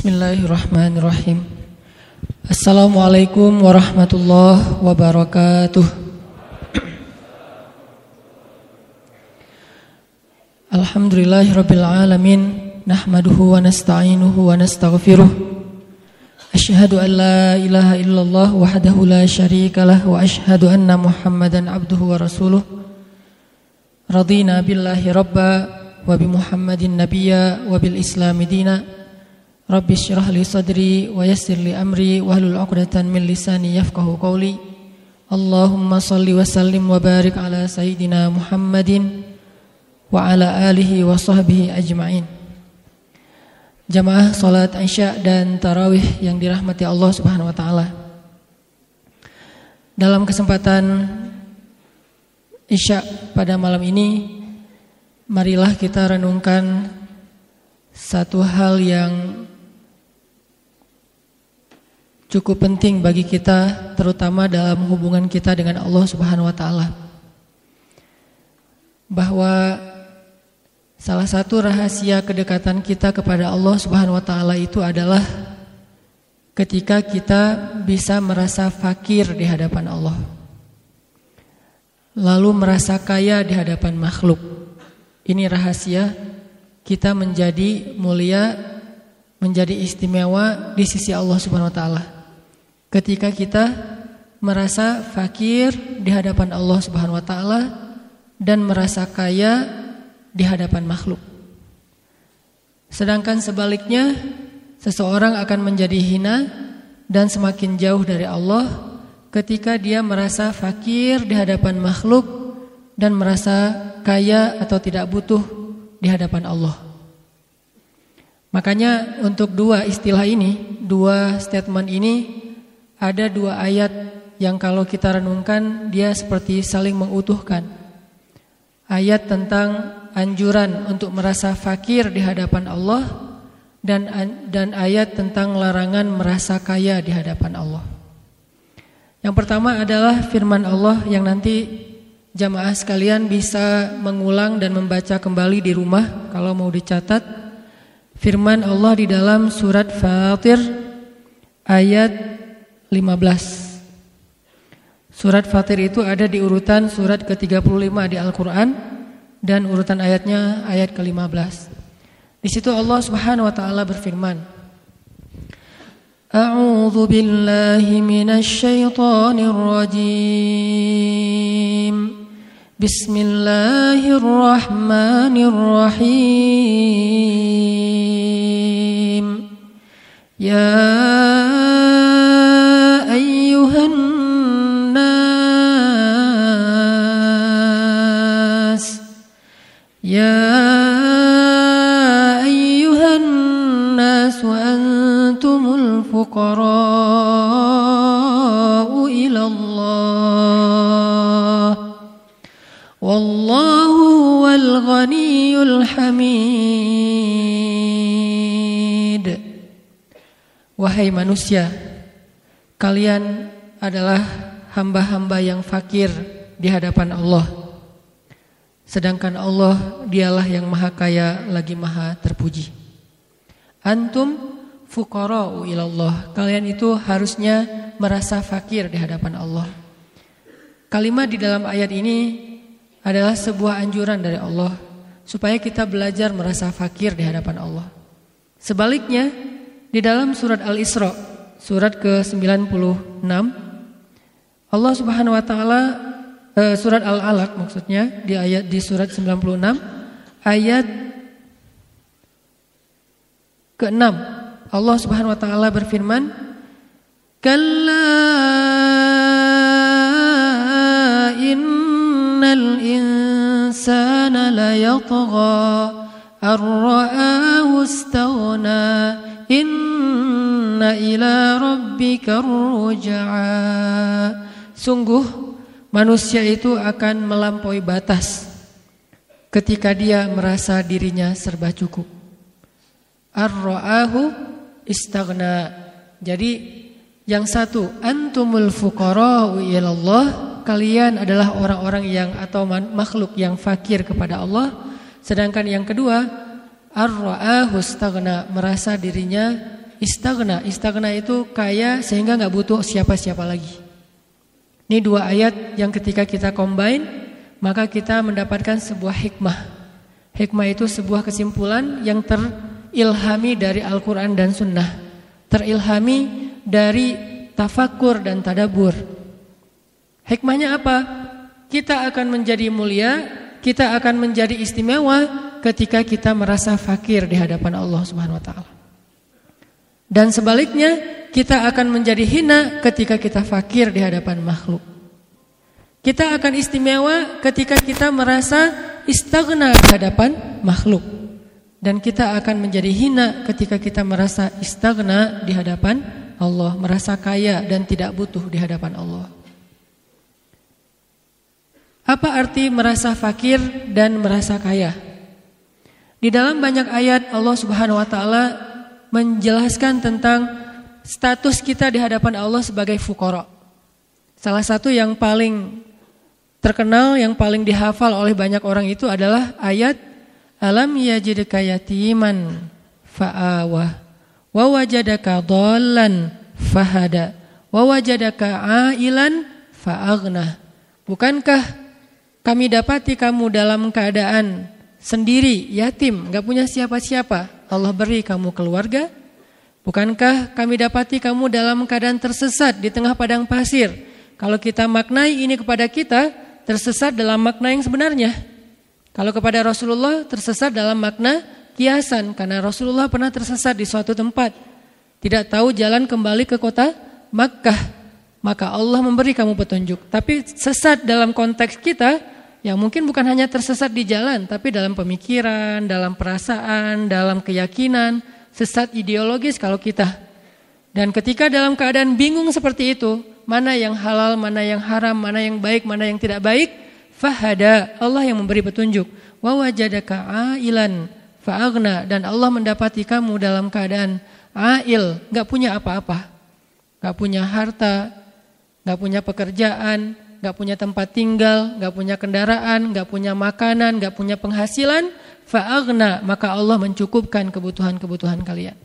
Bismillahirrahmanirrahim. Assalamualaikum warahmatullahi wabarakatuh. Alhamdulillahirabbil alamin nahmaduhu wa nasta'inuhu wa nastaghfiruh. Ashhadu an la ilaha illallah wahdahu la syarikalah wa ashhadu anna Muhammadan abduhu wa rasuluh. Radina billahi rabba wa bi Muhammadin nabiyya wa bil islami dina Rabbi syrah li sadri wa yassir li amri wahlul 'uqdatan min lisani yafqahu qawli. Allahumma salli wa sallim wa barik ala sayyidina Muhammadin wa ala alihi wa sahbihi ajma'in. Jamaah salat Isya dan tarawih yang dirahmati Allah Subhanahu wa taala. Dalam kesempatan Isya pada malam ini marilah kita renungkan satu hal yang cukup penting bagi kita terutama dalam hubungan kita dengan Allah Subhanahu wa taala. Bahwa salah satu rahasia kedekatan kita kepada Allah Subhanahu wa taala itu adalah ketika kita bisa merasa fakir di hadapan Allah. Lalu merasa kaya di hadapan makhluk. Ini rahasia kita menjadi mulia, menjadi istimewa di sisi Allah Subhanahu wa taala. Ketika kita merasa fakir di hadapan Allah Subhanahu wa taala dan merasa kaya di hadapan makhluk. Sedangkan sebaliknya, seseorang akan menjadi hina dan semakin jauh dari Allah ketika dia merasa fakir di hadapan makhluk dan merasa kaya atau tidak butuh di hadapan Allah. Makanya untuk dua istilah ini, dua statement ini ada dua ayat yang kalau kita renungkan dia seperti saling mengutuhkan. Ayat tentang anjuran untuk merasa fakir di hadapan Allah dan dan ayat tentang larangan merasa kaya di hadapan Allah. Yang pertama adalah firman Allah yang nanti jamaah sekalian bisa mengulang dan membaca kembali di rumah kalau mau dicatat. Firman Allah di dalam surat Fatir ayat 15 Surat Fatir itu ada di urutan surat ke-35 di Al-Quran Dan urutan ayatnya ayat ke-15 Di situ Allah subhanahu wa ta'ala berfirman A'udhu billahi minasyaitanir rajim. Bismillahirrahmanirrahim. Ya الفقراء إلى الله والله هو الغني الحميد Wahai manusia Kalian adalah hamba-hamba yang fakir di hadapan Allah Sedangkan Allah dialah yang maha kaya lagi maha terpuji Antum fuqara'u ilallah. Kalian itu harusnya merasa fakir di hadapan Allah. Kalimat di dalam ayat ini adalah sebuah anjuran dari Allah supaya kita belajar merasa fakir di hadapan Allah. Sebaliknya, di dalam surat Al-Isra, surat ke-96, Allah Subhanahu wa taala eh, surat Al-Alaq maksudnya di ayat di surat 96 ayat ke-6 Allah Subhanahu wa taala berfirman, "Kalla innal insana layatgha ar-ra'ahu istaghna inna ila rabbika ruj'a." Sungguh manusia itu akan melampaui batas ketika dia merasa dirinya serba cukup. Ar-ra'ahu istagna. Jadi yang satu antumul fuqara ilallah kalian adalah orang-orang yang atau makhluk yang fakir kepada Allah. Sedangkan yang kedua ar-ra'ahu merasa dirinya istagna. Istagna itu kaya sehingga nggak butuh siapa-siapa lagi. Ini dua ayat yang ketika kita combine, maka kita mendapatkan sebuah hikmah. Hikmah itu sebuah kesimpulan yang terilhami dari Al-Quran dan Sunnah. Terilhami dari tafakur dan tadabur. Hikmahnya apa? Kita akan menjadi mulia, kita akan menjadi istimewa ketika kita merasa fakir di hadapan Allah Subhanahu wa taala. Dan sebaliknya, kita akan menjadi hina ketika kita fakir di hadapan makhluk. Kita akan istimewa ketika kita merasa istighna di hadapan makhluk. Dan kita akan menjadi hina ketika kita merasa istighna di hadapan Allah, merasa kaya dan tidak butuh di hadapan Allah. Apa arti merasa fakir dan merasa kaya? Di dalam banyak ayat Allah Subhanahu wa taala menjelaskan tentang status kita di hadapan Allah sebagai fukara. Salah satu yang paling terkenal yang paling dihafal oleh banyak orang itu adalah ayat alam yajidka yatiman fa'awa wa wajadaka dhallan fahada wa wajadaka ailan fa'aghna. Bukankah kami dapati kamu dalam keadaan sendiri, yatim, gak punya siapa-siapa. Allah beri kamu keluarga. Bukankah kami dapati kamu dalam keadaan tersesat di tengah padang pasir? Kalau kita maknai ini kepada kita, tersesat dalam makna yang sebenarnya. Kalau kepada Rasulullah, tersesat dalam makna kiasan. Karena Rasulullah pernah tersesat di suatu tempat. Tidak tahu jalan kembali ke kota Makkah. Maka Allah memberi kamu petunjuk. Tapi sesat dalam konteks kita, yang mungkin bukan hanya tersesat di jalan, tapi dalam pemikiran, dalam perasaan, dalam keyakinan, sesat ideologis kalau kita. Dan ketika dalam keadaan bingung seperti itu, mana yang halal, mana yang haram, mana yang baik, mana yang tidak baik, fahada, Allah yang memberi petunjuk. Wa wajadaka ailan fa'agna dan Allah mendapati kamu dalam keadaan ail, nggak punya apa-apa. nggak punya harta, nggak punya pekerjaan, nggak punya tempat tinggal, nggak punya kendaraan, nggak punya makanan, nggak punya penghasilan, fa'agna, maka Allah mencukupkan kebutuhan-kebutuhan kalian.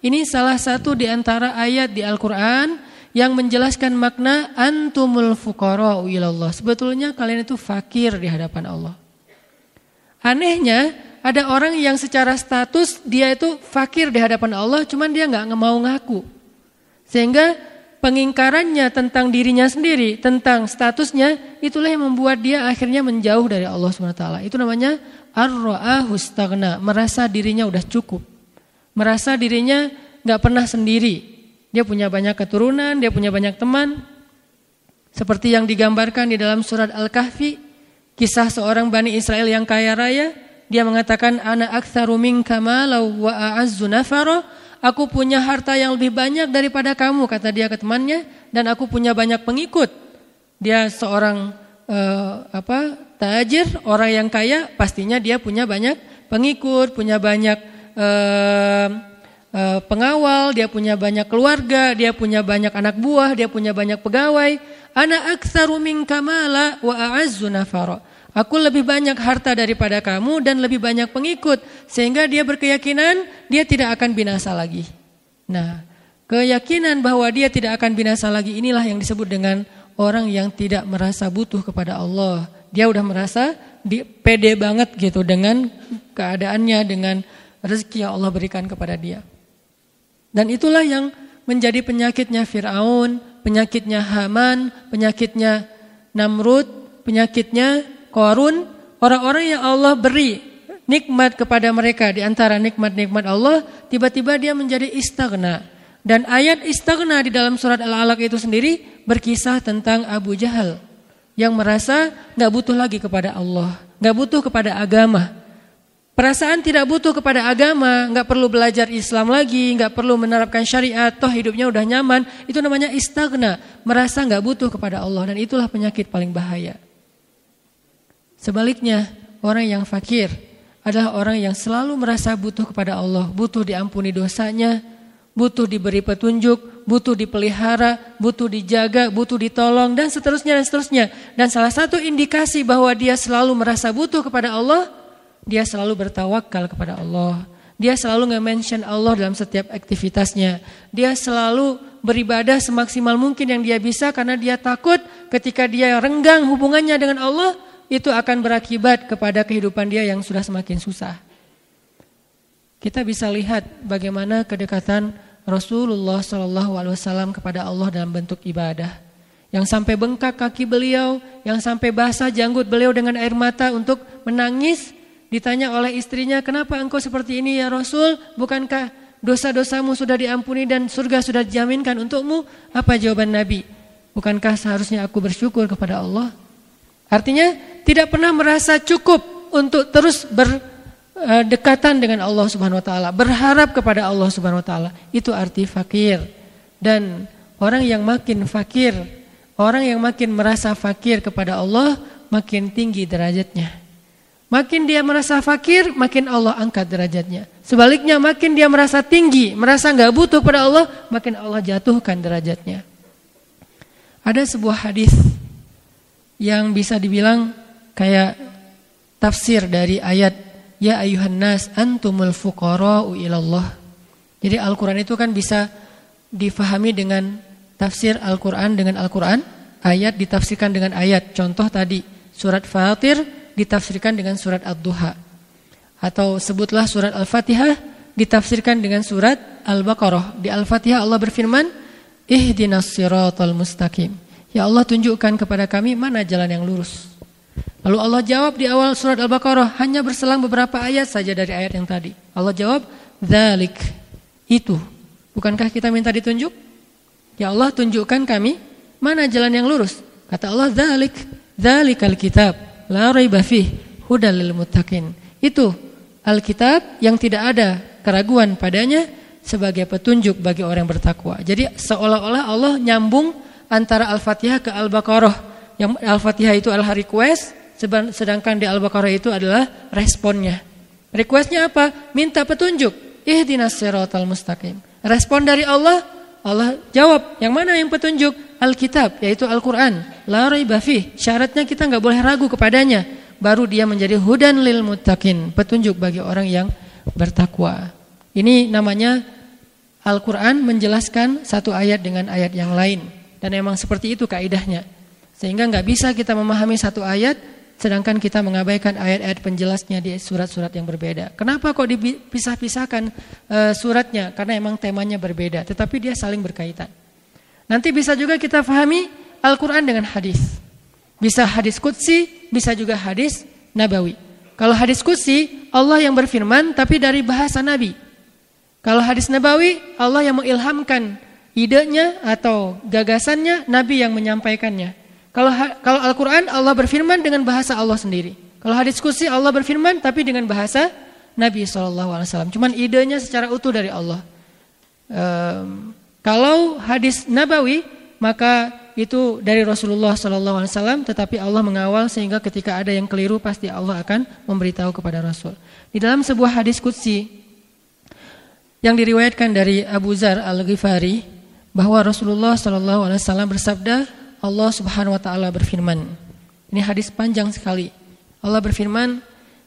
Ini salah satu di antara ayat di Al-Quran yang menjelaskan makna antumul fuqara ilallah. Sebetulnya kalian itu fakir di hadapan Allah. Anehnya, ada orang yang secara status dia itu fakir di hadapan Allah, cuman dia nggak mau ngaku. Sehingga pengingkarannya tentang dirinya sendiri, tentang statusnya, itulah yang membuat dia akhirnya menjauh dari Allah SWT. Itu namanya ar-ra'ahu merasa dirinya udah cukup. Merasa dirinya nggak pernah sendiri. Dia punya banyak keturunan, dia punya banyak teman. Seperti yang digambarkan di dalam surat Al-Kahfi, kisah seorang Bani Israel yang kaya raya, dia mengatakan ana aktsaru minka malau wa a'azzu nafara aku punya harta yang lebih banyak daripada kamu, kata dia ke temannya, dan aku punya banyak pengikut. Dia seorang uh, apa tajir, orang yang kaya, pastinya dia punya banyak pengikut, punya banyak uh, uh, pengawal, dia punya banyak keluarga, dia punya banyak anak buah, dia punya banyak pegawai. Ana aktsaru minka mala wa a'azzu nafara. Aku lebih banyak harta daripada kamu dan lebih banyak pengikut. Sehingga dia berkeyakinan dia tidak akan binasa lagi. Nah, keyakinan bahwa dia tidak akan binasa lagi inilah yang disebut dengan orang yang tidak merasa butuh kepada Allah. Dia udah merasa di, pede banget gitu dengan keadaannya, dengan rezeki yang Allah berikan kepada dia. Dan itulah yang menjadi penyakitnya Fir'aun, penyakitnya Haman, penyakitnya Namrud, penyakitnya Korun, orang-orang yang Allah beri nikmat kepada mereka di antara nikmat-nikmat Allah, tiba-tiba dia menjadi istagna. Dan ayat istagna di dalam surat Al-Alaq itu sendiri berkisah tentang Abu Jahal yang merasa nggak butuh lagi kepada Allah, nggak butuh kepada agama. Perasaan tidak butuh kepada agama, nggak perlu belajar Islam lagi, nggak perlu menerapkan syariat, toh hidupnya udah nyaman. Itu namanya istagna, merasa nggak butuh kepada Allah dan itulah penyakit paling bahaya. Sebaliknya, orang yang fakir adalah orang yang selalu merasa butuh kepada Allah, butuh diampuni dosanya, butuh diberi petunjuk, butuh dipelihara, butuh dijaga, butuh ditolong dan seterusnya dan seterusnya. Dan salah satu indikasi bahwa dia selalu merasa butuh kepada Allah, dia selalu bertawakal kepada Allah. Dia selalu nge-mention Allah dalam setiap aktivitasnya. Dia selalu beribadah semaksimal mungkin yang dia bisa karena dia takut ketika dia renggang hubungannya dengan Allah itu akan berakibat kepada kehidupan dia yang sudah semakin susah. Kita bisa lihat bagaimana kedekatan Rasulullah Wasallam kepada Allah dalam bentuk ibadah. Yang sampai bengkak kaki beliau, yang sampai basah janggut beliau dengan air mata untuk menangis Ditanya oleh istrinya, kenapa engkau seperti ini ya Rasul? Bukankah dosa-dosamu sudah diampuni dan surga sudah dijaminkan untukmu? Apa jawaban Nabi? Bukankah seharusnya aku bersyukur kepada Allah? Artinya tidak pernah merasa cukup untuk terus berdekatan dengan Allah Subhanahu wa taala, berharap kepada Allah Subhanahu wa taala. Itu arti fakir. Dan orang yang makin fakir, orang yang makin merasa fakir kepada Allah, makin tinggi derajatnya. Makin dia merasa fakir, makin Allah angkat derajatnya. Sebaliknya makin dia merasa tinggi, merasa nggak butuh pada Allah, makin Allah jatuhkan derajatnya. Ada sebuah hadis yang bisa dibilang kayak tafsir dari ayat Ya ayuhan nas antumul fuqara'u ilallah. Jadi Al-Quran itu kan bisa difahami dengan tafsir Al-Quran dengan Al-Quran. Ayat ditafsirkan dengan ayat. Contoh tadi surat Fatir ditafsirkan dengan surat Ad-Duha. Atau sebutlah surat Al-Fatihah ditafsirkan dengan surat Al-Baqarah. Di Al-Fatihah Allah berfirman, Ihdinas siratal mustaqim. Ya Allah tunjukkan kepada kami mana jalan yang lurus. Lalu Allah jawab di awal surat Al-Baqarah hanya berselang beberapa ayat saja dari ayat yang tadi. Allah jawab, "Dzalik." Itu. Bukankah kita minta ditunjuk? Ya Allah tunjukkan kami mana jalan yang lurus. Kata Allah, "Dzalik." Dzalikal kitab la raiba fih hudal lil muttaqin. Itu Alkitab yang tidak ada keraguan padanya sebagai petunjuk bagi orang yang bertakwa. Jadi seolah-olah Allah nyambung antara Al-Fatihah ke Al-Baqarah. Yang Al-Fatihah itu adalah request, sedangkan di Al-Baqarah itu adalah responnya. Requestnya apa? Minta petunjuk. Ihdinas siratal mustaqim. Respon dari Allah, Allah jawab. Yang mana yang petunjuk? Alkitab yaitu Al-Quran. La Syaratnya kita nggak boleh ragu kepadanya. Baru dia menjadi hudan lil muttaqin. Petunjuk bagi orang yang bertakwa. Ini namanya Al-Quran menjelaskan satu ayat dengan ayat yang lain. Dan memang seperti itu kaidahnya. Sehingga nggak bisa kita memahami satu ayat sedangkan kita mengabaikan ayat-ayat penjelasnya di surat-surat yang berbeda. Kenapa kok dipisah-pisahkan uh, suratnya? Karena memang temanya berbeda, tetapi dia saling berkaitan. Nanti bisa juga kita fahami Al-Quran dengan hadis. Bisa hadis kutsi, bisa juga hadis nabawi. Kalau hadis kutsi, Allah yang berfirman tapi dari bahasa Nabi. Kalau hadis nabawi, Allah yang mengilhamkan idenya atau gagasannya, Nabi yang menyampaikannya. Kalau kalau Al-Quran, Allah berfirman dengan bahasa Allah sendiri. Kalau hadis kutsi, Allah berfirman tapi dengan bahasa Nabi SAW. Cuman idenya secara utuh dari Allah. Um, kalau hadis nabawi maka itu dari Rasulullah wasallam tetapi Allah mengawal sehingga ketika ada yang keliru pasti Allah akan memberitahu kepada Rasul. Di dalam sebuah hadis qudsi yang diriwayatkan dari Abu Zar Al-Ghifari bahwa Rasulullah wasallam bersabda Allah Subhanahu wa taala berfirman. Ini hadis panjang sekali. Allah berfirman,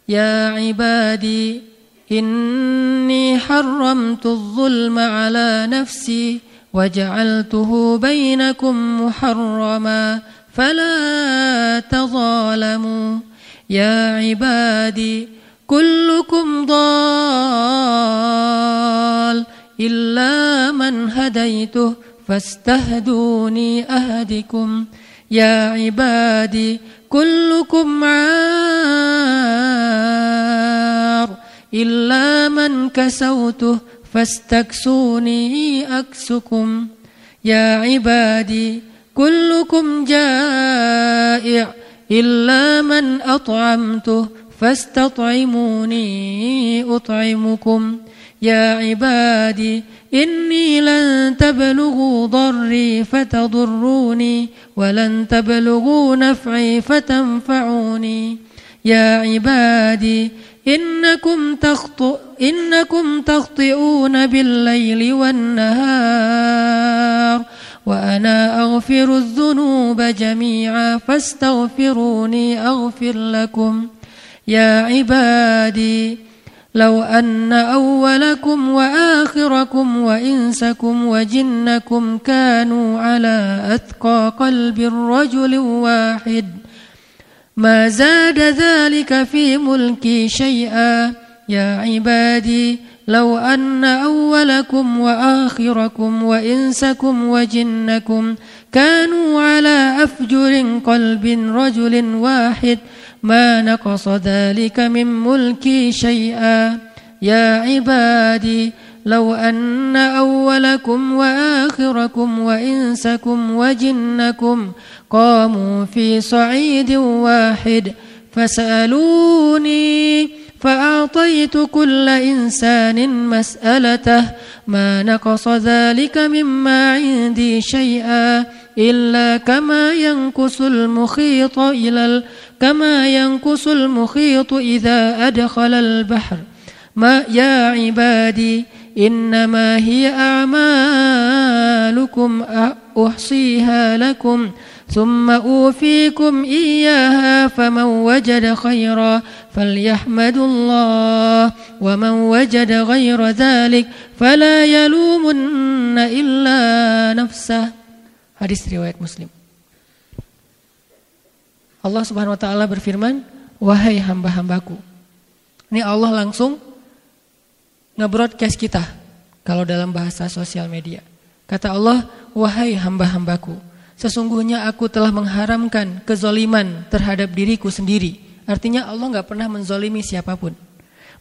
"Ya ibadi, inni haramtu dzulma ala nafsi wa ja'altuhu bainakum muharrama fala tadzalamu." Ya ibadi, kullukum dhal illa man hadaituhu فاستهدوني أهدكم يا عبادي كلكم عار إلا من كسوته فاستكسوني أكسكم يا عبادي كلكم جائع إلا من أطعمته فاستطعموني أطعمكم يا عبادي إني لن تبلغوا ضري فتضروني ولن تبلغوا نفعي فتنفعوني. يا عبادي إنكم تخطئ إنكم تخطئون بالليل والنهار وأنا أغفر الذنوب جميعا فاستغفروني أغفر لكم. يا عبادي لو أن أولكم وآخركم وإنسكم وجنكم كانوا على أثقى قلب رجل واحد ما زاد ذلك في ملكي شيئا يا عبادي لو أن أولكم وآخركم وإنسكم وجنكم كانوا على أفجر قلب رجل واحد ما نقص ذلك من ملكي شيئا. يا عبادي لو أن أولكم وآخركم وإنسكم وجنكم قاموا في صعيد واحد فسألوني فأعطيت كل إنسان مسألته. ما نقص ذلك مما عندي شيئا إلا كما ينقص المخيط إلى كما ينقص المخيط إذا أدخل البحر ما يا عبادي إنما هي أعمالكم أحصيها لكم ثم أوفيكم إياها فمن وجد خيرا فليحمد الله ومن وجد غير ذلك فلا يلومن إلا نفسه Hadis riwayat Muslim. Allah Subhanahu wa taala berfirman, "Wahai hamba-hambaku." Ini Allah langsung nge-broadcast kita kalau dalam bahasa sosial media. Kata Allah, "Wahai hamba-hambaku, sesungguhnya aku telah mengharamkan kezoliman terhadap diriku sendiri." Artinya Allah nggak pernah menzolimi siapa pun.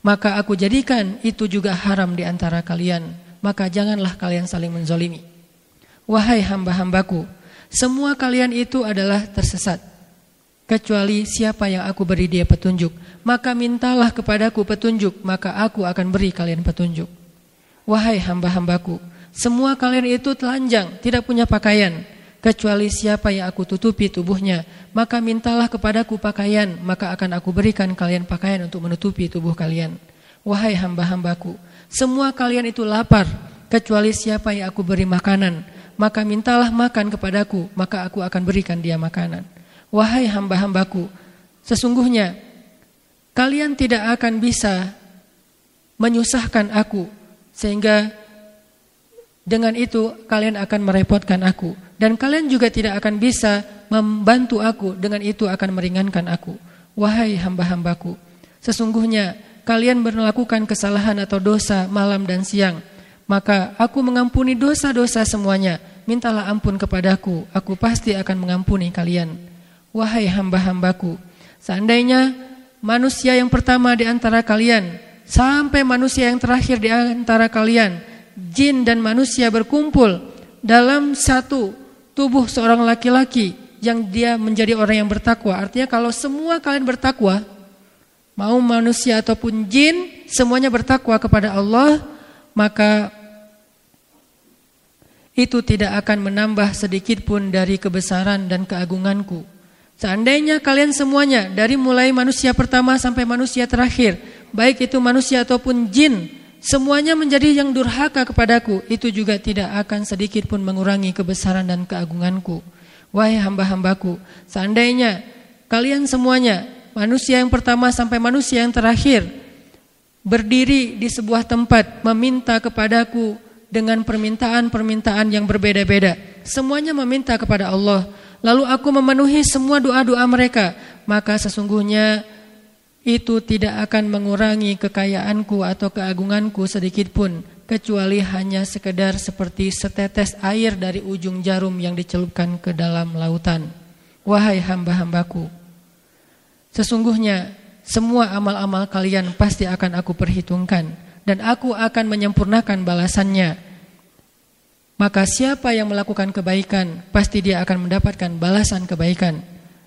Maka aku jadikan itu juga haram di antara kalian. Maka janganlah kalian saling menzolimi. Wahai hamba-hambaku, semua kalian itu adalah tersesat. Kecuali siapa yang aku beri dia petunjuk. Maka mintalah kepadaku petunjuk, maka aku akan beri kalian petunjuk. Wahai hamba-hambaku, semua kalian itu telanjang, tidak punya pakaian. Kecuali siapa yang aku tutupi tubuhnya, maka mintalah kepadaku pakaian, maka akan aku berikan kalian pakaian untuk menutupi tubuh kalian. Wahai hamba-hambaku, semua kalian itu lapar, kecuali siapa yang aku beri makanan, maka mintalah makan kepadaku, maka aku akan berikan dia makanan. Wahai hamba-hambaku, sesungguhnya kalian tidak akan bisa menyusahkan aku, sehingga dengan itu kalian akan merepotkan aku. Dan kalian juga tidak akan bisa membantu aku, dengan itu akan meringankan aku. Wahai hamba-hambaku, sesungguhnya kalian melakukan kesalahan atau dosa malam dan siang, maka aku mengampuni dosa-dosa semuanya mintalah ampun kepadaku, aku pasti akan mengampuni kalian. Wahai hamba-hambaku, seandainya manusia yang pertama di antara kalian, sampai manusia yang terakhir di antara kalian, jin dan manusia berkumpul dalam satu tubuh seorang laki-laki yang dia menjadi orang yang bertakwa. Artinya kalau semua kalian bertakwa, mau manusia ataupun jin, semuanya bertakwa kepada Allah, maka itu tidak akan menambah sedikit pun dari kebesaran dan keagunganku. Seandainya kalian semuanya dari mulai manusia pertama sampai manusia terakhir, baik itu manusia ataupun jin, semuanya menjadi yang durhaka kepadaku, itu juga tidak akan sedikit pun mengurangi kebesaran dan keagunganku. Wahai hamba-hambaku, seandainya kalian semuanya, manusia yang pertama sampai manusia yang terakhir, berdiri di sebuah tempat meminta kepadaku dengan permintaan-permintaan yang berbeda-beda. Semuanya meminta kepada Allah. Lalu aku memenuhi semua doa-doa mereka. Maka sesungguhnya itu tidak akan mengurangi kekayaanku atau keagunganku sedikit pun. Kecuali hanya sekedar seperti setetes air dari ujung jarum yang dicelupkan ke dalam lautan. Wahai hamba-hambaku. Sesungguhnya semua amal-amal kalian pasti akan aku perhitungkan dan aku akan menyempurnakan balasannya. Maka siapa yang melakukan kebaikan, pasti dia akan mendapatkan balasan kebaikan.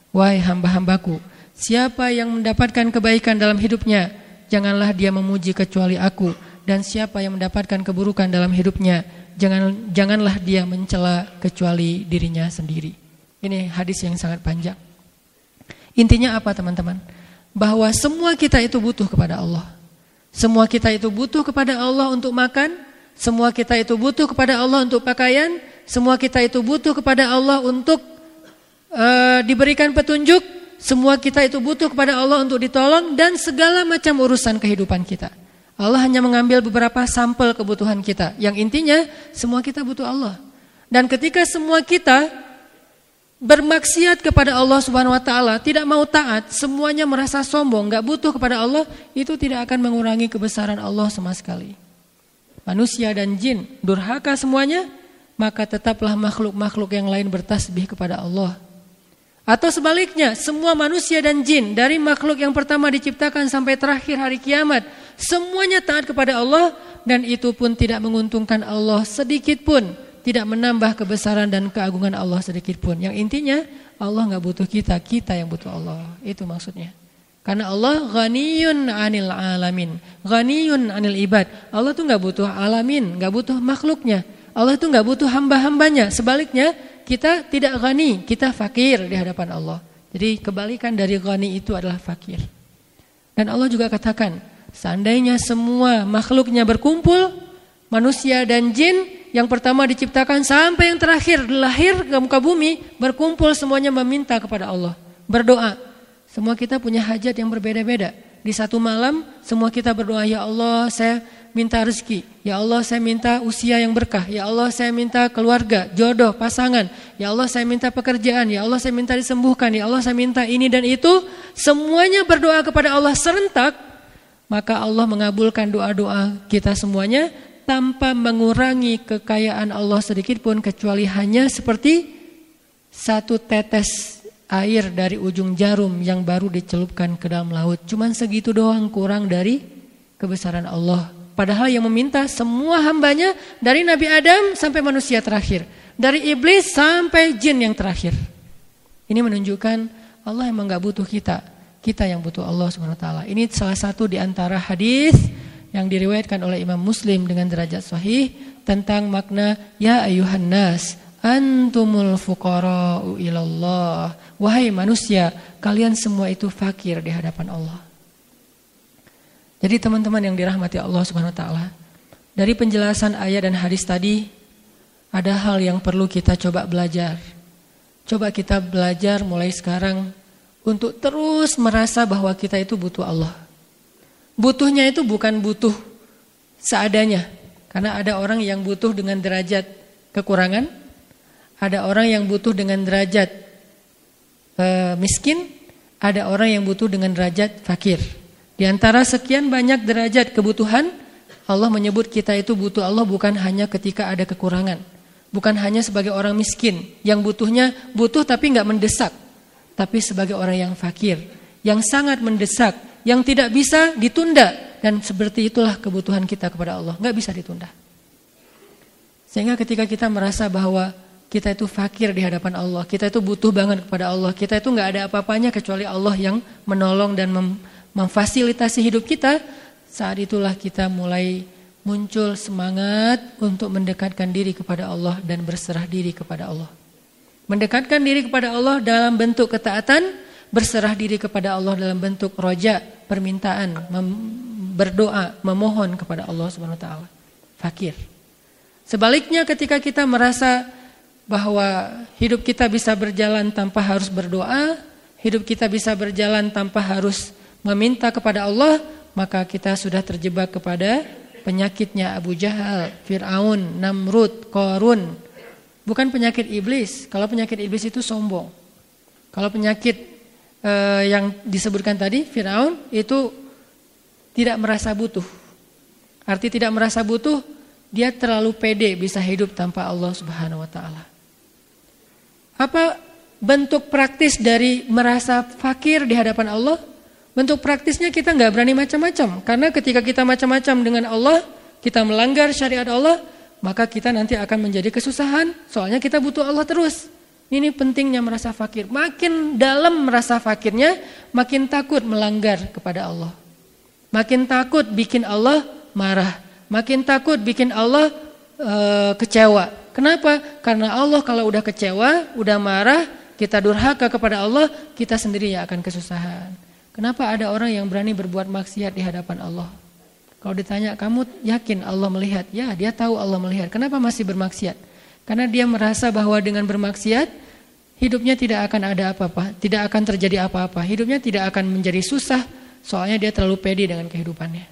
Wahai hamba-hambaku, siapa yang mendapatkan kebaikan dalam hidupnya, janganlah dia memuji kecuali aku. Dan siapa yang mendapatkan keburukan dalam hidupnya, jangan janganlah dia mencela kecuali dirinya sendiri. Ini hadis yang sangat panjang. Intinya apa teman-teman? Bahwa semua kita itu butuh kepada Allah. Semua kita itu butuh kepada Allah untuk makan, semua kita itu butuh kepada Allah untuk pakaian, semua kita itu butuh kepada Allah untuk uh, diberikan petunjuk, semua kita itu butuh kepada Allah untuk ditolong dan segala macam urusan kehidupan kita. Allah hanya mengambil beberapa sampel kebutuhan kita. Yang intinya semua kita butuh Allah. Dan ketika semua kita bermaksiat kepada Allah Subhanahu wa taala, tidak mau taat, semuanya merasa sombong, nggak butuh kepada Allah, itu tidak akan mengurangi kebesaran Allah sama sekali. Manusia dan jin durhaka semuanya, maka tetaplah makhluk-makhluk yang lain bertasbih kepada Allah. Atau sebaliknya, semua manusia dan jin dari makhluk yang pertama diciptakan sampai terakhir hari kiamat, semuanya taat kepada Allah dan itu pun tidak menguntungkan Allah sedikit pun, tidak menambah kebesaran dan keagungan Allah sedikit pun. Yang intinya Allah nggak butuh kita, kita yang butuh Allah. Itu maksudnya. Karena Allah ghaniyun anil alamin, ghaniyun anil ibad. Allah tuh nggak butuh alamin, nggak butuh makhluknya. Allah tuh nggak butuh hamba-hambanya. Sebaliknya, kita tidak ghani, kita fakir di hadapan Allah. Jadi kebalikan dari ghani itu adalah fakir. Dan Allah juga katakan, seandainya semua makhluknya berkumpul, manusia dan jin yang pertama diciptakan sampai yang terakhir lahir ke muka bumi, berkumpul semuanya meminta kepada Allah, berdoa. Semua kita punya hajat yang berbeda-beda. Di satu malam semua kita berdoa, ya Allah saya minta rezeki. Ya Allah saya minta usia yang berkah. Ya Allah saya minta keluarga, jodoh, pasangan. Ya Allah saya minta pekerjaan. Ya Allah saya minta disembuhkan. Ya Allah saya minta ini dan itu. Semuanya berdoa kepada Allah serentak. Maka Allah mengabulkan doa-doa kita semuanya tanpa mengurangi kekayaan Allah sedikit pun kecuali hanya seperti satu tetes air dari ujung jarum yang baru dicelupkan ke dalam laut. Cuman segitu doang kurang dari kebesaran Allah Padahal yang meminta semua hambanya dari Nabi Adam sampai manusia terakhir. Dari iblis sampai jin yang terakhir. Ini menunjukkan Allah emang gak butuh kita. Kita yang butuh Allah SWT. Ini salah satu di antara hadis yang diriwayatkan oleh Imam Muslim dengan derajat sahih tentang makna ya ayuhan nas antumul fuqara'u ilallah. Wahai manusia, kalian semua itu fakir di hadapan Allah. Jadi teman-teman yang dirahmati Allah Subhanahu wa taala, dari penjelasan ayat dan hadis tadi ada hal yang perlu kita coba belajar. Coba kita belajar mulai sekarang untuk terus merasa bahwa kita itu butuh Allah. Butuhnya itu bukan butuh seadanya. Karena ada orang yang butuh dengan derajat kekurangan, ada orang yang butuh dengan derajat e, miskin, ada orang yang butuh dengan derajat fakir. Di antara sekian banyak derajat kebutuhan, Allah menyebut kita itu butuh Allah bukan hanya ketika ada kekurangan. Bukan hanya sebagai orang miskin yang butuhnya butuh tapi nggak mendesak. Tapi sebagai orang yang fakir, yang sangat mendesak, yang tidak bisa ditunda. Dan seperti itulah kebutuhan kita kepada Allah, nggak bisa ditunda. Sehingga ketika kita merasa bahwa kita itu fakir di hadapan Allah, kita itu butuh banget kepada Allah, kita itu nggak ada apa-apanya kecuali Allah yang menolong dan mem memfasilitasi hidup kita, saat itulah kita mulai muncul semangat untuk mendekatkan diri kepada Allah dan berserah diri kepada Allah. Mendekatkan diri kepada Allah dalam bentuk ketaatan, berserah diri kepada Allah dalam bentuk roja, permintaan, mem berdoa, memohon kepada Allah Subhanahu wa taala. Fakir. Sebaliknya ketika kita merasa bahwa hidup kita bisa berjalan tanpa harus berdoa, hidup kita bisa berjalan tanpa harus meminta kepada Allah, maka kita sudah terjebak kepada penyakitnya Abu Jahal, Fir'aun, Namrud, Korun. Bukan penyakit iblis. Kalau penyakit iblis itu sombong. Kalau penyakit eh, yang disebutkan tadi, Fir'aun itu tidak merasa butuh. Arti tidak merasa butuh, dia terlalu pede bisa hidup tanpa Allah Subhanahu wa taala. Apa bentuk praktis dari merasa fakir di hadapan Allah? Bentuk praktisnya kita nggak berani macam-macam. Karena ketika kita macam-macam dengan Allah, kita melanggar syariat Allah, maka kita nanti akan menjadi kesusahan. Soalnya kita butuh Allah terus. Ini pentingnya merasa fakir. Makin dalam merasa fakirnya, makin takut melanggar kepada Allah. Makin takut bikin Allah marah. Makin takut bikin Allah e, kecewa. Kenapa? Karena Allah kalau udah kecewa, udah marah, kita durhaka kepada Allah, kita sendiri yang akan kesusahan. Kenapa ada orang yang berani berbuat maksiat di hadapan Allah? Kalau ditanya, kamu yakin Allah melihat? Ya, dia tahu Allah melihat. Kenapa masih bermaksiat? Karena dia merasa bahwa dengan bermaksiat, hidupnya tidak akan ada apa-apa, tidak akan terjadi apa-apa. Hidupnya tidak akan menjadi susah, soalnya dia terlalu pede dengan kehidupannya.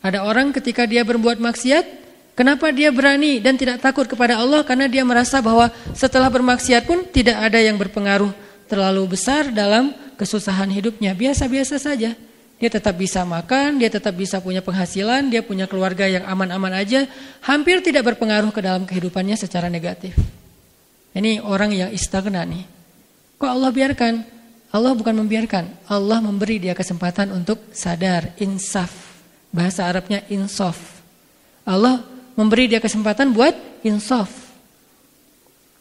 Ada orang ketika dia berbuat maksiat, kenapa dia berani dan tidak takut kepada Allah? Karena dia merasa bahwa setelah bermaksiat pun tidak ada yang berpengaruh terlalu besar dalam kesusahan hidupnya. Biasa-biasa saja. Dia tetap bisa makan, dia tetap bisa punya penghasilan, dia punya keluarga yang aman-aman aja, hampir tidak berpengaruh ke dalam kehidupannya secara negatif. Ini orang yang istagna nih. Kok Allah biarkan? Allah bukan membiarkan, Allah memberi dia kesempatan untuk sadar, insaf. Bahasa Arabnya insaf. Allah memberi dia kesempatan buat insaf.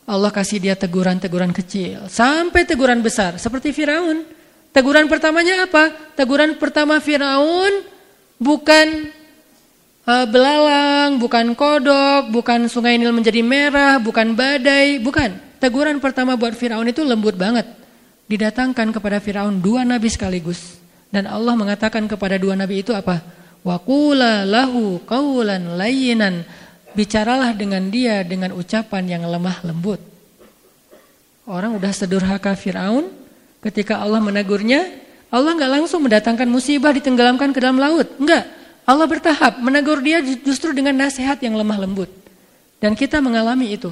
Allah kasih dia teguran-teguran kecil, sampai teguran besar, seperti Firaun. Teguran pertamanya apa? Teguran pertama Firaun bukan uh, belalang, bukan kodok, bukan sungai Nil menjadi merah, bukan badai, bukan. Teguran pertama buat Firaun itu lembut banget. Didatangkan kepada Firaun dua nabi sekaligus. Dan Allah mengatakan kepada dua nabi itu apa? Wakula lahu kaulan layinan. Bicaralah dengan dia dengan ucapan yang lemah lembut. Orang udah sedurhaka Firaun, Ketika Allah menegurnya, Allah nggak langsung mendatangkan musibah ditenggelamkan ke dalam laut. Enggak. Allah bertahap menegur dia justru dengan nasihat yang lemah lembut. Dan kita mengalami itu.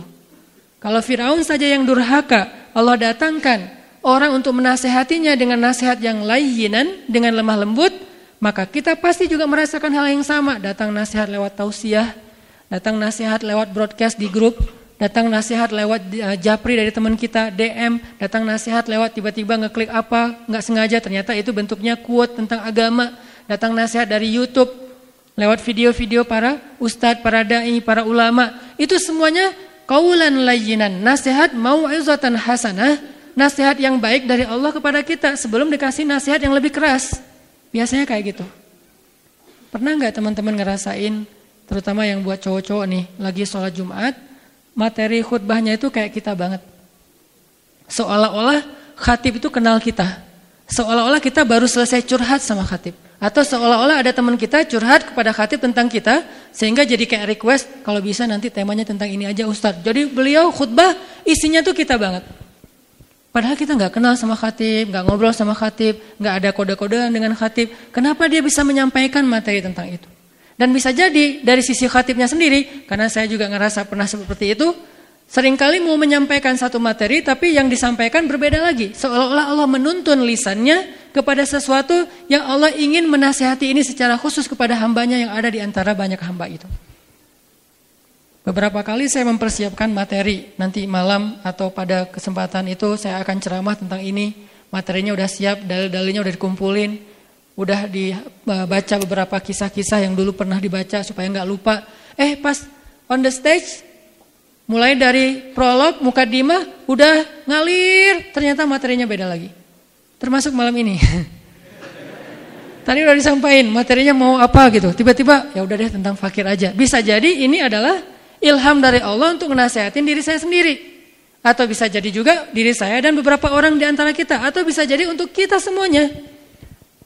Kalau Firaun saja yang durhaka, Allah datangkan orang untuk menasehatinya dengan nasihat yang layinan, dengan lemah lembut, maka kita pasti juga merasakan hal yang sama. Datang nasihat lewat tausiah, datang nasihat lewat broadcast di grup, datang nasihat lewat uh, japri dari teman kita, DM, datang nasihat lewat tiba-tiba ngeklik apa, nggak sengaja ternyata itu bentuknya quote tentang agama, datang nasihat dari YouTube, lewat video-video para ustadz, para dai, para ulama, itu semuanya kaulan layinan, nasihat mau'izatan hasanah, nasihat yang baik dari Allah kepada kita sebelum dikasih nasihat yang lebih keras. Biasanya kayak gitu. Pernah nggak teman-teman ngerasain, terutama yang buat cowok-cowok nih, lagi sholat Jumat, materi khutbahnya itu kayak kita banget. Seolah-olah khatib itu kenal kita. Seolah-olah kita baru selesai curhat sama khatib. Atau seolah-olah ada teman kita curhat kepada khatib tentang kita. Sehingga jadi kayak request kalau bisa nanti temanya tentang ini aja Ustadz. Jadi beliau khutbah isinya tuh kita banget. Padahal kita nggak kenal sama khatib, nggak ngobrol sama khatib, nggak ada kode-kodean dengan khatib. Kenapa dia bisa menyampaikan materi tentang itu? Dan bisa jadi dari sisi khatibnya sendiri, karena saya juga ngerasa pernah seperti itu, sering kali mau menyampaikan satu materi tapi yang disampaikan berbeda lagi. Seolah-olah Allah menuntun lisannya kepada sesuatu yang Allah ingin menasihati ini secara khusus kepada hambanya yang ada di antara banyak hamba itu. Beberapa kali saya mempersiapkan materi, nanti malam atau pada kesempatan itu saya akan ceramah tentang ini. Materinya udah siap, dalil-dalilnya udah dikumpulin udah dibaca beberapa kisah-kisah yang dulu pernah dibaca supaya nggak lupa. Eh pas on the stage mulai dari prolog, mukadimah udah ngalir, ternyata materinya beda lagi. Termasuk malam ini. Tadi udah disampaikan materinya mau apa gitu. Tiba-tiba ya udah deh tentang fakir aja. Bisa jadi ini adalah ilham dari Allah untuk menasehatin diri saya sendiri. Atau bisa jadi juga diri saya dan beberapa orang di antara kita. Atau bisa jadi untuk kita semuanya.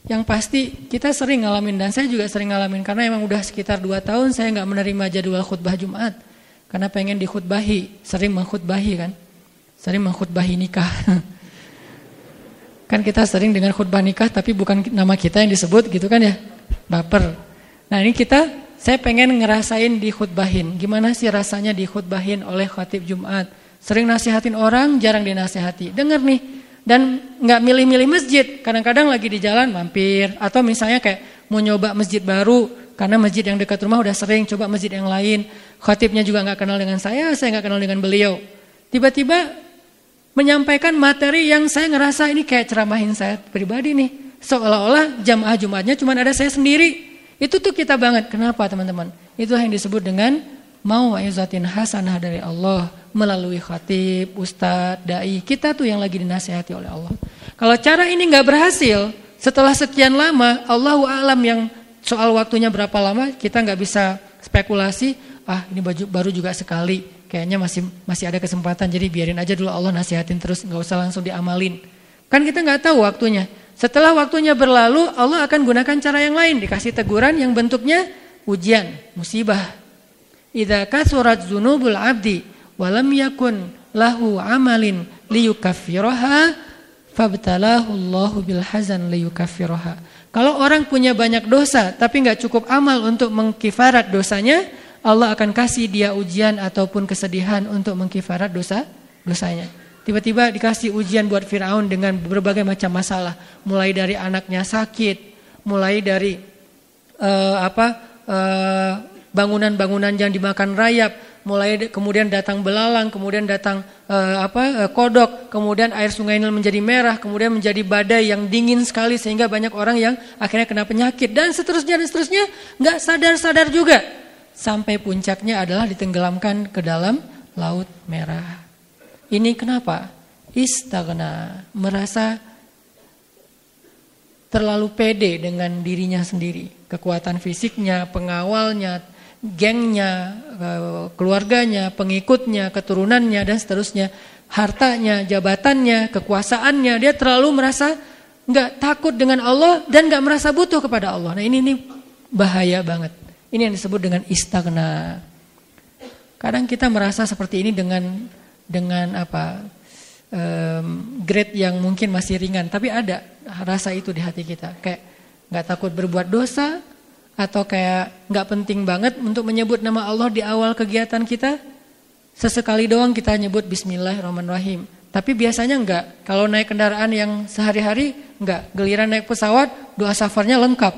Yang pasti kita sering ngalamin dan saya juga sering ngalamin karena emang udah sekitar 2 tahun saya nggak menerima jadwal khutbah Jumat karena pengen dikhutbahi, sering mengkhutbahi kan. Sering mengkhutbahi nikah. kan kita sering dengan khutbah nikah tapi bukan nama kita yang disebut gitu kan ya. Baper. Nah, ini kita saya pengen ngerasain dikhutbahin. Gimana sih rasanya dikhutbahin oleh khatib Jumat? Sering nasihatin orang, jarang dinasehati. Dengar nih, dan nggak milih-milih masjid. Kadang-kadang lagi di jalan mampir atau misalnya kayak mau nyoba masjid baru karena masjid yang dekat rumah udah sering coba masjid yang lain. Khatibnya juga nggak kenal dengan saya, saya nggak kenal dengan beliau. Tiba-tiba menyampaikan materi yang saya ngerasa ini kayak ceramahin saya pribadi nih. Seolah-olah jamaah Jumatnya cuma ada saya sendiri. Itu tuh kita banget. Kenapa teman-teman? Itu yang disebut dengan mau izatin hasanah dari Allah melalui khatib, ustadz, dai. Kita tuh yang lagi dinasehati oleh Allah. Kalau cara ini nggak berhasil, setelah sekian lama, Allahu alam yang soal waktunya berapa lama kita nggak bisa spekulasi. Ah ini baju baru juga sekali, kayaknya masih masih ada kesempatan. Jadi biarin aja dulu Allah nasihatin terus, nggak usah langsung diamalin. Kan kita nggak tahu waktunya. Setelah waktunya berlalu, Allah akan gunakan cara yang lain, dikasih teguran yang bentuknya ujian, musibah, Idza kasurat dzunubul abdi walam yakun lahu amalin liyukaffiraha fabtalahu Allahu bil hazan liyukaffiraha. Kalau orang punya banyak dosa tapi nggak cukup amal untuk mengkifarat dosanya, Allah akan kasih dia ujian ataupun kesedihan untuk mengkifarat dosa dosanya. Tiba-tiba dikasih ujian buat Firaun dengan berbagai macam masalah, mulai dari anaknya sakit, mulai dari uh, apa uh, bangunan-bangunan yang dimakan rayap, mulai kemudian datang belalang, kemudian datang uh, apa uh, kodok, kemudian air sungai Nil menjadi merah, kemudian menjadi badai yang dingin sekali sehingga banyak orang yang akhirnya kena penyakit. Dan seterusnya dan seterusnya nggak sadar-sadar juga. Sampai puncaknya adalah ditenggelamkan ke dalam laut merah. Ini kenapa? Istagna merasa terlalu pede dengan dirinya sendiri, kekuatan fisiknya, pengawalnya, gengnya, eh, keluarganya, pengikutnya, keturunannya dan seterusnya, hartanya, jabatannya, kekuasaannya, dia terlalu merasa nggak takut dengan Allah dan nggak merasa butuh kepada Allah. Nah ini ini bahaya banget. Ini yang disebut dengan istagna. Kadang kita merasa seperti ini dengan dengan apa um, grade yang mungkin masih ringan, tapi ada rasa itu di hati kita, kayak nggak takut berbuat dosa, atau kayak nggak penting banget untuk menyebut nama Allah di awal kegiatan kita? Sesekali doang kita nyebut Bismillahirrahmanirrahim. Tapi biasanya enggak. Kalau naik kendaraan yang sehari-hari enggak. Geliran naik pesawat doa safarnya lengkap.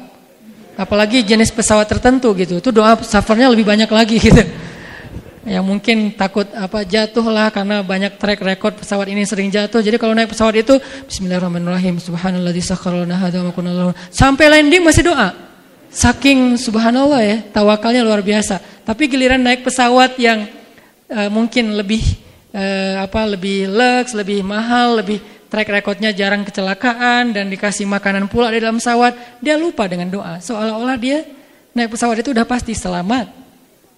Apalagi jenis pesawat tertentu gitu. Itu doa safarnya lebih banyak lagi gitu. Yang mungkin takut apa jatuh lah karena banyak track record pesawat ini sering jatuh. Jadi kalau naik pesawat itu Bismillahirrahmanirrahim. Subhanallah disakharana Sampai landing masih doa. Saking subhanallah ya, tawakalnya luar biasa. Tapi giliran naik pesawat yang uh, mungkin lebih uh, apa lebih lux, lebih mahal, lebih track recordnya jarang kecelakaan dan dikasih makanan pula di dalam pesawat, dia lupa dengan doa. Seolah-olah dia naik pesawat itu udah pasti selamat.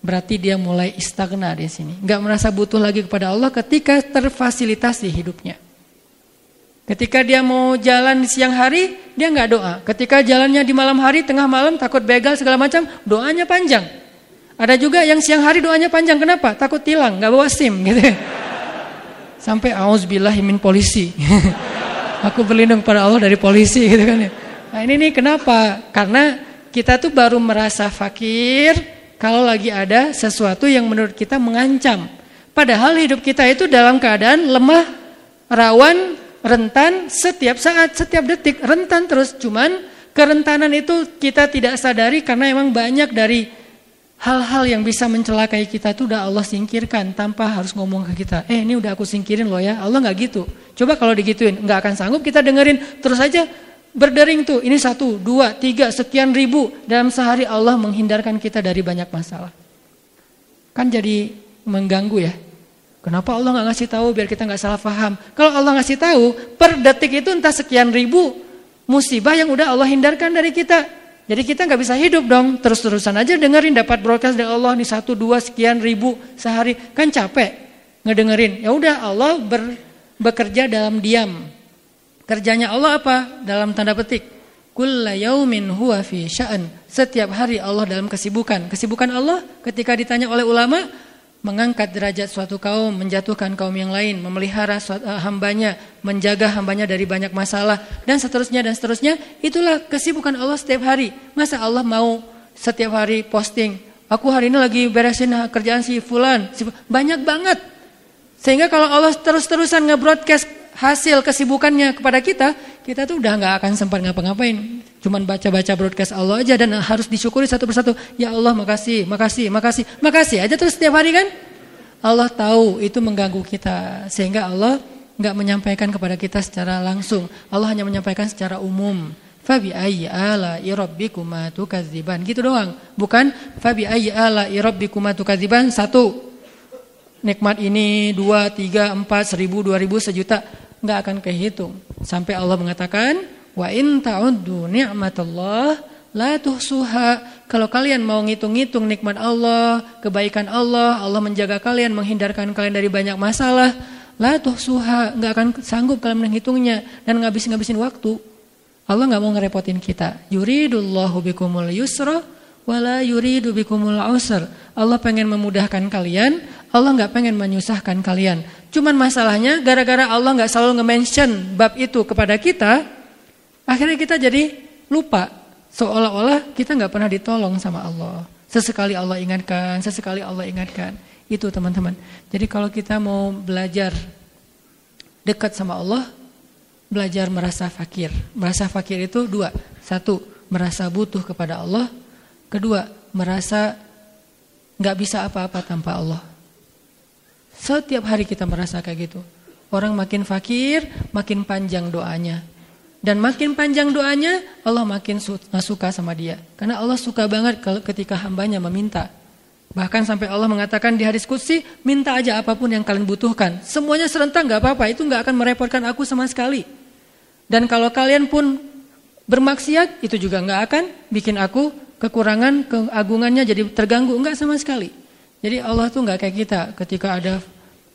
Berarti dia mulai istagna di sini. Gak merasa butuh lagi kepada Allah ketika terfasilitasi hidupnya. Ketika dia mau jalan di siang hari, dia nggak doa. Ketika jalannya di malam hari, tengah malam, takut begal segala macam, doanya panjang. Ada juga yang siang hari doanya panjang, kenapa? Takut tilang, nggak bawa SIM gitu. Sampai auzubillahimin polisi. Aku berlindung pada Allah dari polisi gitu kan ya. Nah ini nih kenapa? Karena kita tuh baru merasa fakir kalau lagi ada sesuatu yang menurut kita mengancam. Padahal hidup kita itu dalam keadaan lemah, rawan, rentan setiap saat, setiap detik, rentan terus. Cuman kerentanan itu kita tidak sadari karena emang banyak dari hal-hal yang bisa mencelakai kita itu udah Allah singkirkan tanpa harus ngomong ke kita. Eh ini udah aku singkirin loh ya, Allah nggak gitu. Coba kalau digituin, nggak akan sanggup kita dengerin terus aja berdering tuh. Ini satu, dua, tiga, sekian ribu dalam sehari Allah menghindarkan kita dari banyak masalah. Kan jadi mengganggu ya. Kenapa Allah nggak ngasih tahu biar kita nggak salah paham? Kalau Allah ngasih tahu, per detik itu entah sekian ribu musibah yang udah Allah hindarkan dari kita. Jadi kita nggak bisa hidup dong terus-terusan aja dengerin dapat broadcast dari Allah nih satu dua sekian ribu sehari kan capek ngedengerin. Ya udah Allah ber, bekerja dalam diam. Kerjanya Allah apa? Dalam tanda petik. Kulla huwa fi sya'an. Setiap hari Allah dalam kesibukan. Kesibukan Allah ketika ditanya oleh ulama, mengangkat derajat suatu kaum, menjatuhkan kaum yang lain, memelihara suatu, uh, hambanya, menjaga hambanya dari banyak masalah, dan seterusnya dan seterusnya. Itulah kesibukan Allah setiap hari. Masa Allah mau setiap hari posting, aku hari ini lagi beresin kerjaan si fulan, si, banyak banget. Sehingga kalau Allah terus-terusan nge-broadcast hasil kesibukannya kepada kita, kita tuh udah nggak akan sempat ngapa-ngapain. Cuman baca-baca broadcast Allah aja dan harus disyukuri satu persatu. Ya Allah makasih, makasih, makasih, makasih aja terus setiap hari kan. Allah tahu itu mengganggu kita sehingga Allah nggak menyampaikan kepada kita secara langsung. Allah hanya menyampaikan secara umum. Fabi ayyi ala irabbikuma tukadziban. Gitu doang. Bukan fabi ayyi ala irabbikuma tukadziban satu. Nikmat ini dua, tiga, empat, seribu, dua ribu, sejuta nggak akan kehitung. Sampai Allah mengatakan, wa in ta'uddu ni'matallah la tuhsuha. Kalau kalian mau ngitung-ngitung nikmat Allah, kebaikan Allah, Allah menjaga kalian, menghindarkan kalian dari banyak masalah, la tuhsuha, nggak akan sanggup kalian menghitungnya dan ngabisin-ngabisin waktu. Allah nggak mau ngerepotin kita. Yuridullahu bikumul yusra wala yuridu bikumul usr. Allah pengen memudahkan kalian, Allah nggak pengen menyusahkan kalian. Cuman masalahnya gara-gara Allah nggak selalu nge-mention bab itu kepada kita, akhirnya kita jadi lupa seolah-olah kita nggak pernah ditolong sama Allah. Sesekali Allah ingatkan, sesekali Allah ingatkan. Itu teman-teman. Jadi kalau kita mau belajar dekat sama Allah, belajar merasa fakir. Merasa fakir itu dua. Satu, merasa butuh kepada Allah. Kedua, merasa nggak bisa apa-apa tanpa Allah. Setiap hari kita merasa kayak gitu. Orang makin fakir, makin panjang doanya. Dan makin panjang doanya, Allah makin suka sama dia. Karena Allah suka banget ketika hambanya meminta. Bahkan sampai Allah mengatakan di hadis kudsi, minta aja apa pun yang kalian butuhkan. Semuanya serentak nggak apa-apa, itu nggak akan merepotkan aku sama sekali. Dan kalau kalian pun bermaksiat, itu juga nggak akan bikin aku kekurangan keagungannya jadi terganggu, nggak sama sekali. Jadi Allah tuh nggak kayak kita ketika ada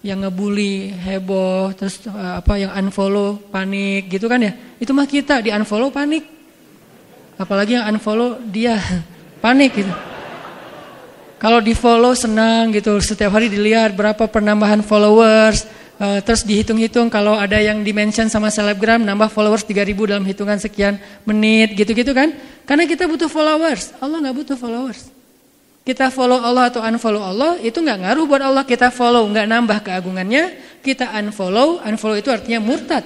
yang ngebully, heboh, terus eh, apa yang unfollow, panik gitu kan ya. Itu mah kita di unfollow panik. Apalagi yang unfollow dia panik gitu. Kalau di follow senang gitu, setiap hari dilihat berapa penambahan followers, uh, terus dihitung-hitung kalau ada yang dimention sama selebgram nambah followers 3000 dalam hitungan sekian menit gitu-gitu kan. Karena kita butuh followers, Allah nggak butuh followers. Kita follow Allah atau unfollow Allah itu nggak ngaruh buat Allah. Kita follow nggak nambah keagungannya. Kita unfollow, unfollow itu artinya murtad.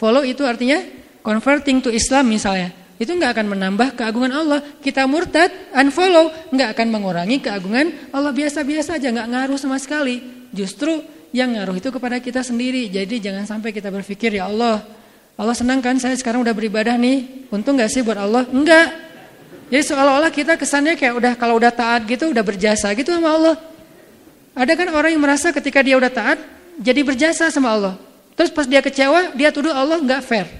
Follow itu artinya converting to Islam misalnya itu nggak akan menambah keagungan Allah. Kita murtad, unfollow, nggak akan mengurangi keagungan Allah biasa-biasa aja, nggak ngaruh sama sekali. Justru yang ngaruh itu kepada kita sendiri. Jadi jangan sampai kita berpikir ya Allah, Allah senang kan saya sekarang udah beribadah nih, untung nggak sih buat Allah? Enggak. Jadi seolah-olah kita kesannya kayak udah kalau udah taat gitu udah berjasa gitu sama Allah. Ada kan orang yang merasa ketika dia udah taat jadi berjasa sama Allah. Terus pas dia kecewa dia tuduh Allah nggak fair.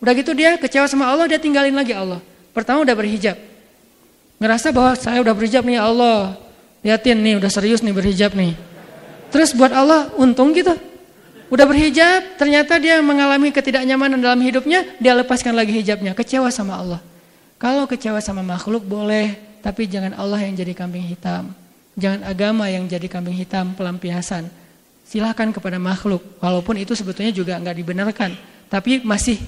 Udah gitu dia kecewa sama Allah, dia tinggalin lagi Allah. Pertama udah berhijab. Ngerasa bahwa saya udah berhijab nih ya Allah. Liatin nih, udah serius nih berhijab nih. Terus buat Allah untung gitu. Udah berhijab, ternyata dia mengalami ketidaknyamanan dalam hidupnya, dia lepaskan lagi hijabnya, kecewa sama Allah. Kalau kecewa sama makhluk boleh, tapi jangan Allah yang jadi kambing hitam. Jangan agama yang jadi kambing hitam pelampiasan. Silahkan kepada makhluk, walaupun itu sebetulnya juga nggak dibenarkan. Tapi masih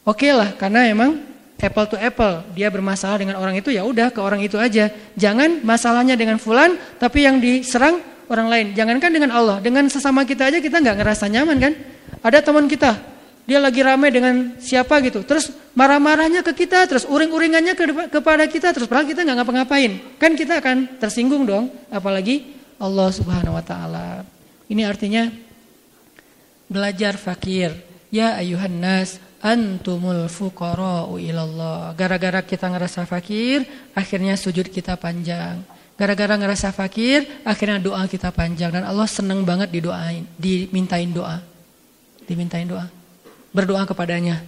Oke okay lah, karena emang apple to apple, dia bermasalah dengan orang itu ya udah ke orang itu aja. Jangan masalahnya dengan fulan, tapi yang diserang orang lain. Jangankan dengan Allah, dengan sesama kita aja kita nggak ngerasa nyaman kan? Ada teman kita, dia lagi ramai dengan siapa gitu, terus marah-marahnya ke kita, terus uring-uringannya ke, kepada kita, terus padahal kita nggak ngapa-ngapain, kan kita akan tersinggung dong, apalagi Allah Subhanahu Wa Taala. Ini artinya belajar fakir. Ya ayuhan nas, antumul fuqara'u ilallah. Gara-gara kita ngerasa fakir, akhirnya sujud kita panjang. Gara-gara ngerasa fakir, akhirnya doa kita panjang dan Allah senang banget didoain, dimintain doa. Dimintain doa. Berdoa kepadanya.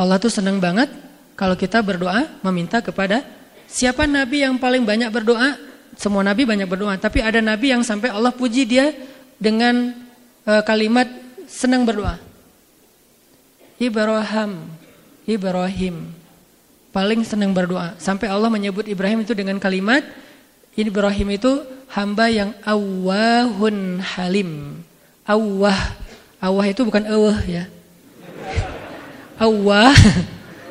Allah tuh senang banget kalau kita berdoa meminta kepada siapa nabi yang paling banyak berdoa? Semua nabi banyak berdoa, tapi ada nabi yang sampai Allah puji dia dengan uh, kalimat senang berdoa. Ibrahim, Ibrahim paling senang berdoa. Sampai Allah menyebut Ibrahim itu dengan kalimat Ibrahim itu hamba yang awahun halim. Awah, awah itu bukan awah ya. Awah,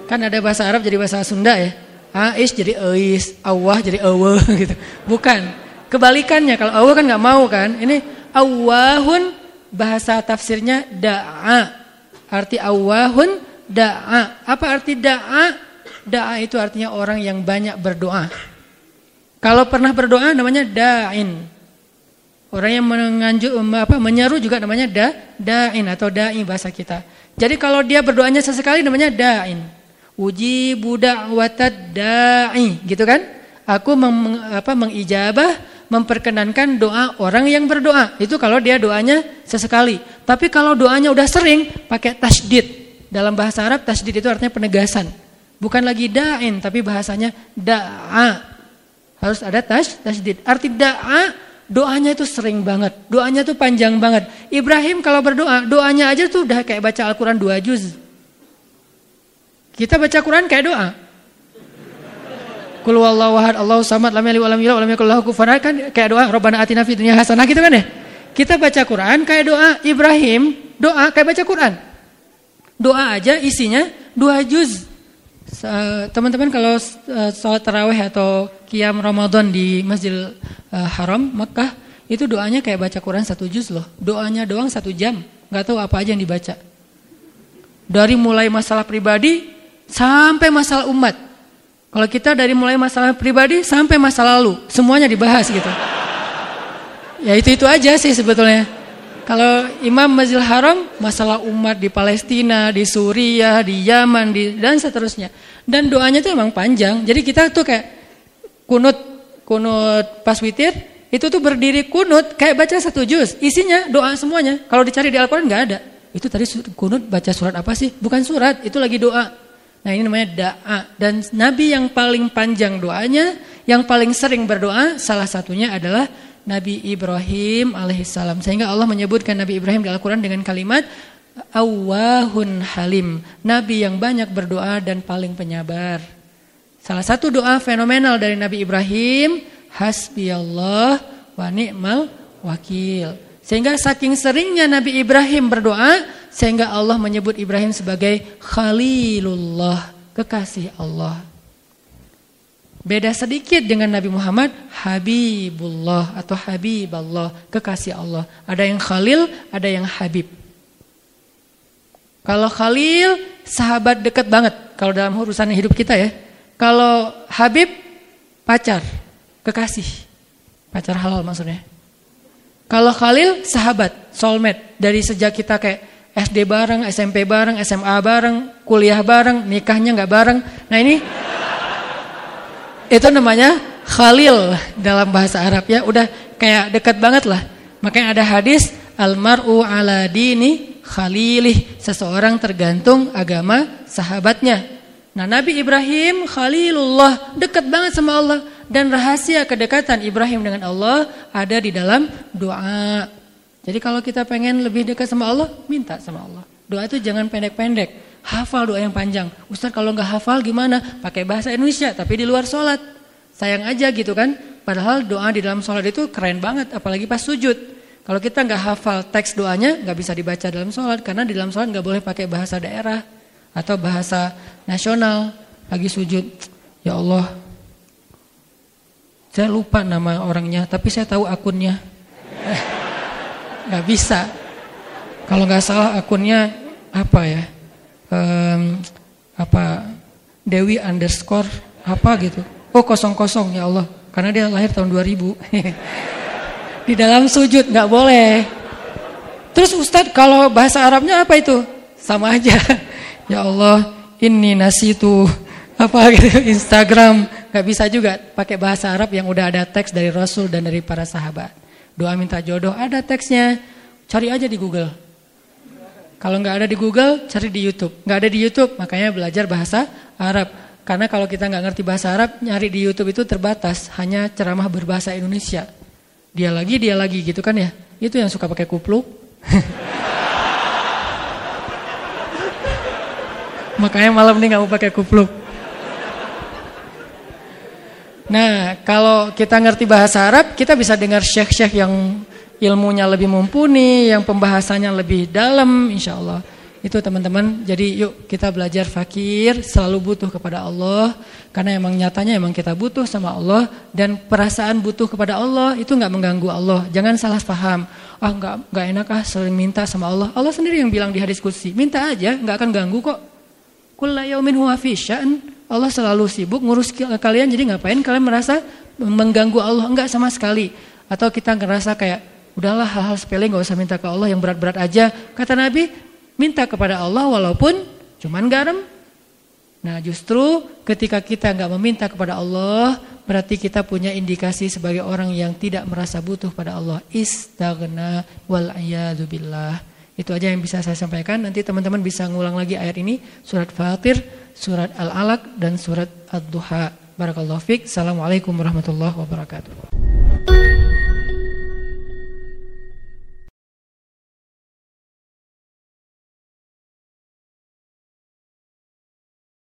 kan ada bahasa Arab jadi bahasa Sunda ya. Ais jadi ais, awah jadi awah gitu. Bukan. Kebalikannya kalau awah kan nggak mau kan. Ini awahun bahasa tafsirnya da'a Arti awahun da'a. Apa arti da'a? Da'a itu artinya orang yang banyak berdoa. Kalau pernah berdoa namanya da'in. Orang yang menganjuk apa menyeru juga namanya da da'in atau da'i bahasa kita. Jadi kalau dia berdoanya sesekali namanya da'in. Uji budak watad da'i, gitu kan? Aku meng, apa, mengijabah memperkenankan doa orang yang berdoa. Itu kalau dia doanya sesekali. Tapi kalau doanya udah sering pakai tasdid. Dalam bahasa Arab tasdid itu artinya penegasan. Bukan lagi da'in tapi bahasanya da'a. Harus ada tas tasdid. Arti da'a doanya itu sering banget. Doanya tuh panjang banget. Ibrahim kalau berdoa, doanya aja tuh udah kayak baca Al-Qur'an dua juz. Kita baca Quran kayak doa. Kul wallahu ahad, Allahu samad, lam yalid walam yulad walam yakul lahu kufuwan kan kayak doa Rabbana atina fid dunya hasanah gitu kan ya. Kita baca Quran kayak doa Ibrahim, doa kayak baca Quran. Doa aja isinya dua juz. Teman-teman kalau uh, sholat taraweh atau kiam Ramadan di Masjidil uh, Haram Mekah itu doanya kayak baca Quran satu juz loh. Doanya doang satu jam, nggak tahu apa aja yang dibaca. Dari mulai masalah pribadi sampai masalah umat. Kalau kita dari mulai masalah pribadi sampai masa lalu, semuanya dibahas gitu. Ya itu itu aja sih sebetulnya. Kalau Imam Masjidil Haram, masalah umat di Palestina, di Suriah, di Yaman, di, dan seterusnya. Dan doanya itu emang panjang. Jadi kita tuh kayak kunut, kunut pas witir, itu tuh berdiri kunut, kayak baca satu juz. Isinya doa semuanya. Kalau dicari di Al-Quran nggak ada. Itu tadi kunut baca surat apa sih? Bukan surat, itu lagi doa. Nah ini namanya da'a. Dan Nabi yang paling panjang doanya, yang paling sering berdoa, salah satunya adalah Nabi Ibrahim alaihissalam. Sehingga Allah menyebutkan Nabi Ibrahim di Al-Quran dengan kalimat Awahun halim. Nabi yang banyak berdoa dan paling penyabar. Salah satu doa fenomenal dari Nabi Ibrahim, Hasbi Allah wa ni'mal wakil. Sehingga saking seringnya Nabi Ibrahim berdoa, sehingga Allah menyebut Ibrahim sebagai Khalilullah, kekasih Allah. Beda sedikit dengan Nabi Muhammad, Habibullah atau Habiballah, kekasih Allah. Ada yang Khalil, ada yang Habib. Kalau Khalil, sahabat dekat banget kalau dalam urusan hidup kita ya. Kalau Habib, pacar, kekasih. Pacar halal maksudnya. Kalau Khalil, sahabat, soulmate. Dari sejak kita kayak SD bareng, SMP bareng, SMA bareng, kuliah bareng, nikahnya nggak bareng. Nah ini itu namanya khalil dalam bahasa Arab ya, udah kayak dekat banget lah. Makanya ada hadis almaru ala dini khalilih, seseorang tergantung agama sahabatnya. Nah, Nabi Ibrahim Khalilullah dekat banget sama Allah dan rahasia kedekatan Ibrahim dengan Allah ada di dalam doa. Jadi kalau kita pengen lebih dekat sama Allah, minta sama Allah. Doa itu jangan pendek-pendek. Hafal doa yang panjang. Ustaz kalau nggak hafal gimana? Pakai bahasa Indonesia tapi di luar sholat. Sayang aja gitu kan. Padahal doa di dalam sholat itu keren banget. Apalagi pas sujud. Kalau kita nggak hafal teks doanya nggak bisa dibaca dalam sholat. Karena di dalam sholat nggak boleh pakai bahasa daerah. Atau bahasa nasional. Lagi sujud. Ya Allah. Saya lupa nama orangnya. Tapi saya tahu akunnya. Nggak bisa. Kalau nggak salah akunnya apa ya? um, apa Dewi underscore apa gitu. Oh kosong kosong ya Allah, karena dia lahir tahun 2000. Di dalam sujud nggak boleh. Terus Ustadz kalau bahasa Arabnya apa itu? Sama aja. ya Allah, ini nasi itu apa gitu Instagram nggak bisa juga pakai bahasa Arab yang udah ada teks dari Rasul dan dari para sahabat. Doa minta jodoh ada teksnya, cari aja di Google. Kalau nggak ada di Google, cari di YouTube. Nggak ada di YouTube, makanya belajar bahasa Arab. Karena kalau kita nggak ngerti bahasa Arab, nyari di YouTube itu terbatas, hanya ceramah berbahasa Indonesia. Dia lagi, dia lagi gitu kan ya. Itu yang suka pakai kupluk. makanya malam ini nggak mau pakai kupluk. Nah, kalau kita ngerti bahasa Arab, kita bisa dengar syekh-syekh yang ilmunya lebih mumpuni, yang pembahasannya lebih dalam insya Allah. Itu teman-teman, jadi yuk kita belajar fakir, selalu butuh kepada Allah. Karena emang nyatanya emang kita butuh sama Allah. Dan perasaan butuh kepada Allah itu nggak mengganggu Allah. Jangan salah paham. Ah nggak nggak enak ah sering minta sama Allah. Allah sendiri yang bilang di hadis kursi, minta aja nggak akan ganggu kok. Kulla yaumin huwa Allah selalu sibuk ngurus kalian jadi ngapain kalian merasa mengganggu Allah enggak sama sekali atau kita ngerasa kayak Udahlah hal-hal sepele nggak usah minta ke Allah yang berat-berat aja. Kata Nabi, minta kepada Allah walaupun cuman garam. Nah justru ketika kita nggak meminta kepada Allah, berarti kita punya indikasi sebagai orang yang tidak merasa butuh pada Allah. Istaghna wal billah. Itu aja yang bisa saya sampaikan. Nanti teman-teman bisa ngulang lagi ayat ini. Surat Fatir, surat Al-Alaq, dan surat Ad-Duha. Barakallahu fiqh. Assalamualaikum warahmatullahi wabarakatuh.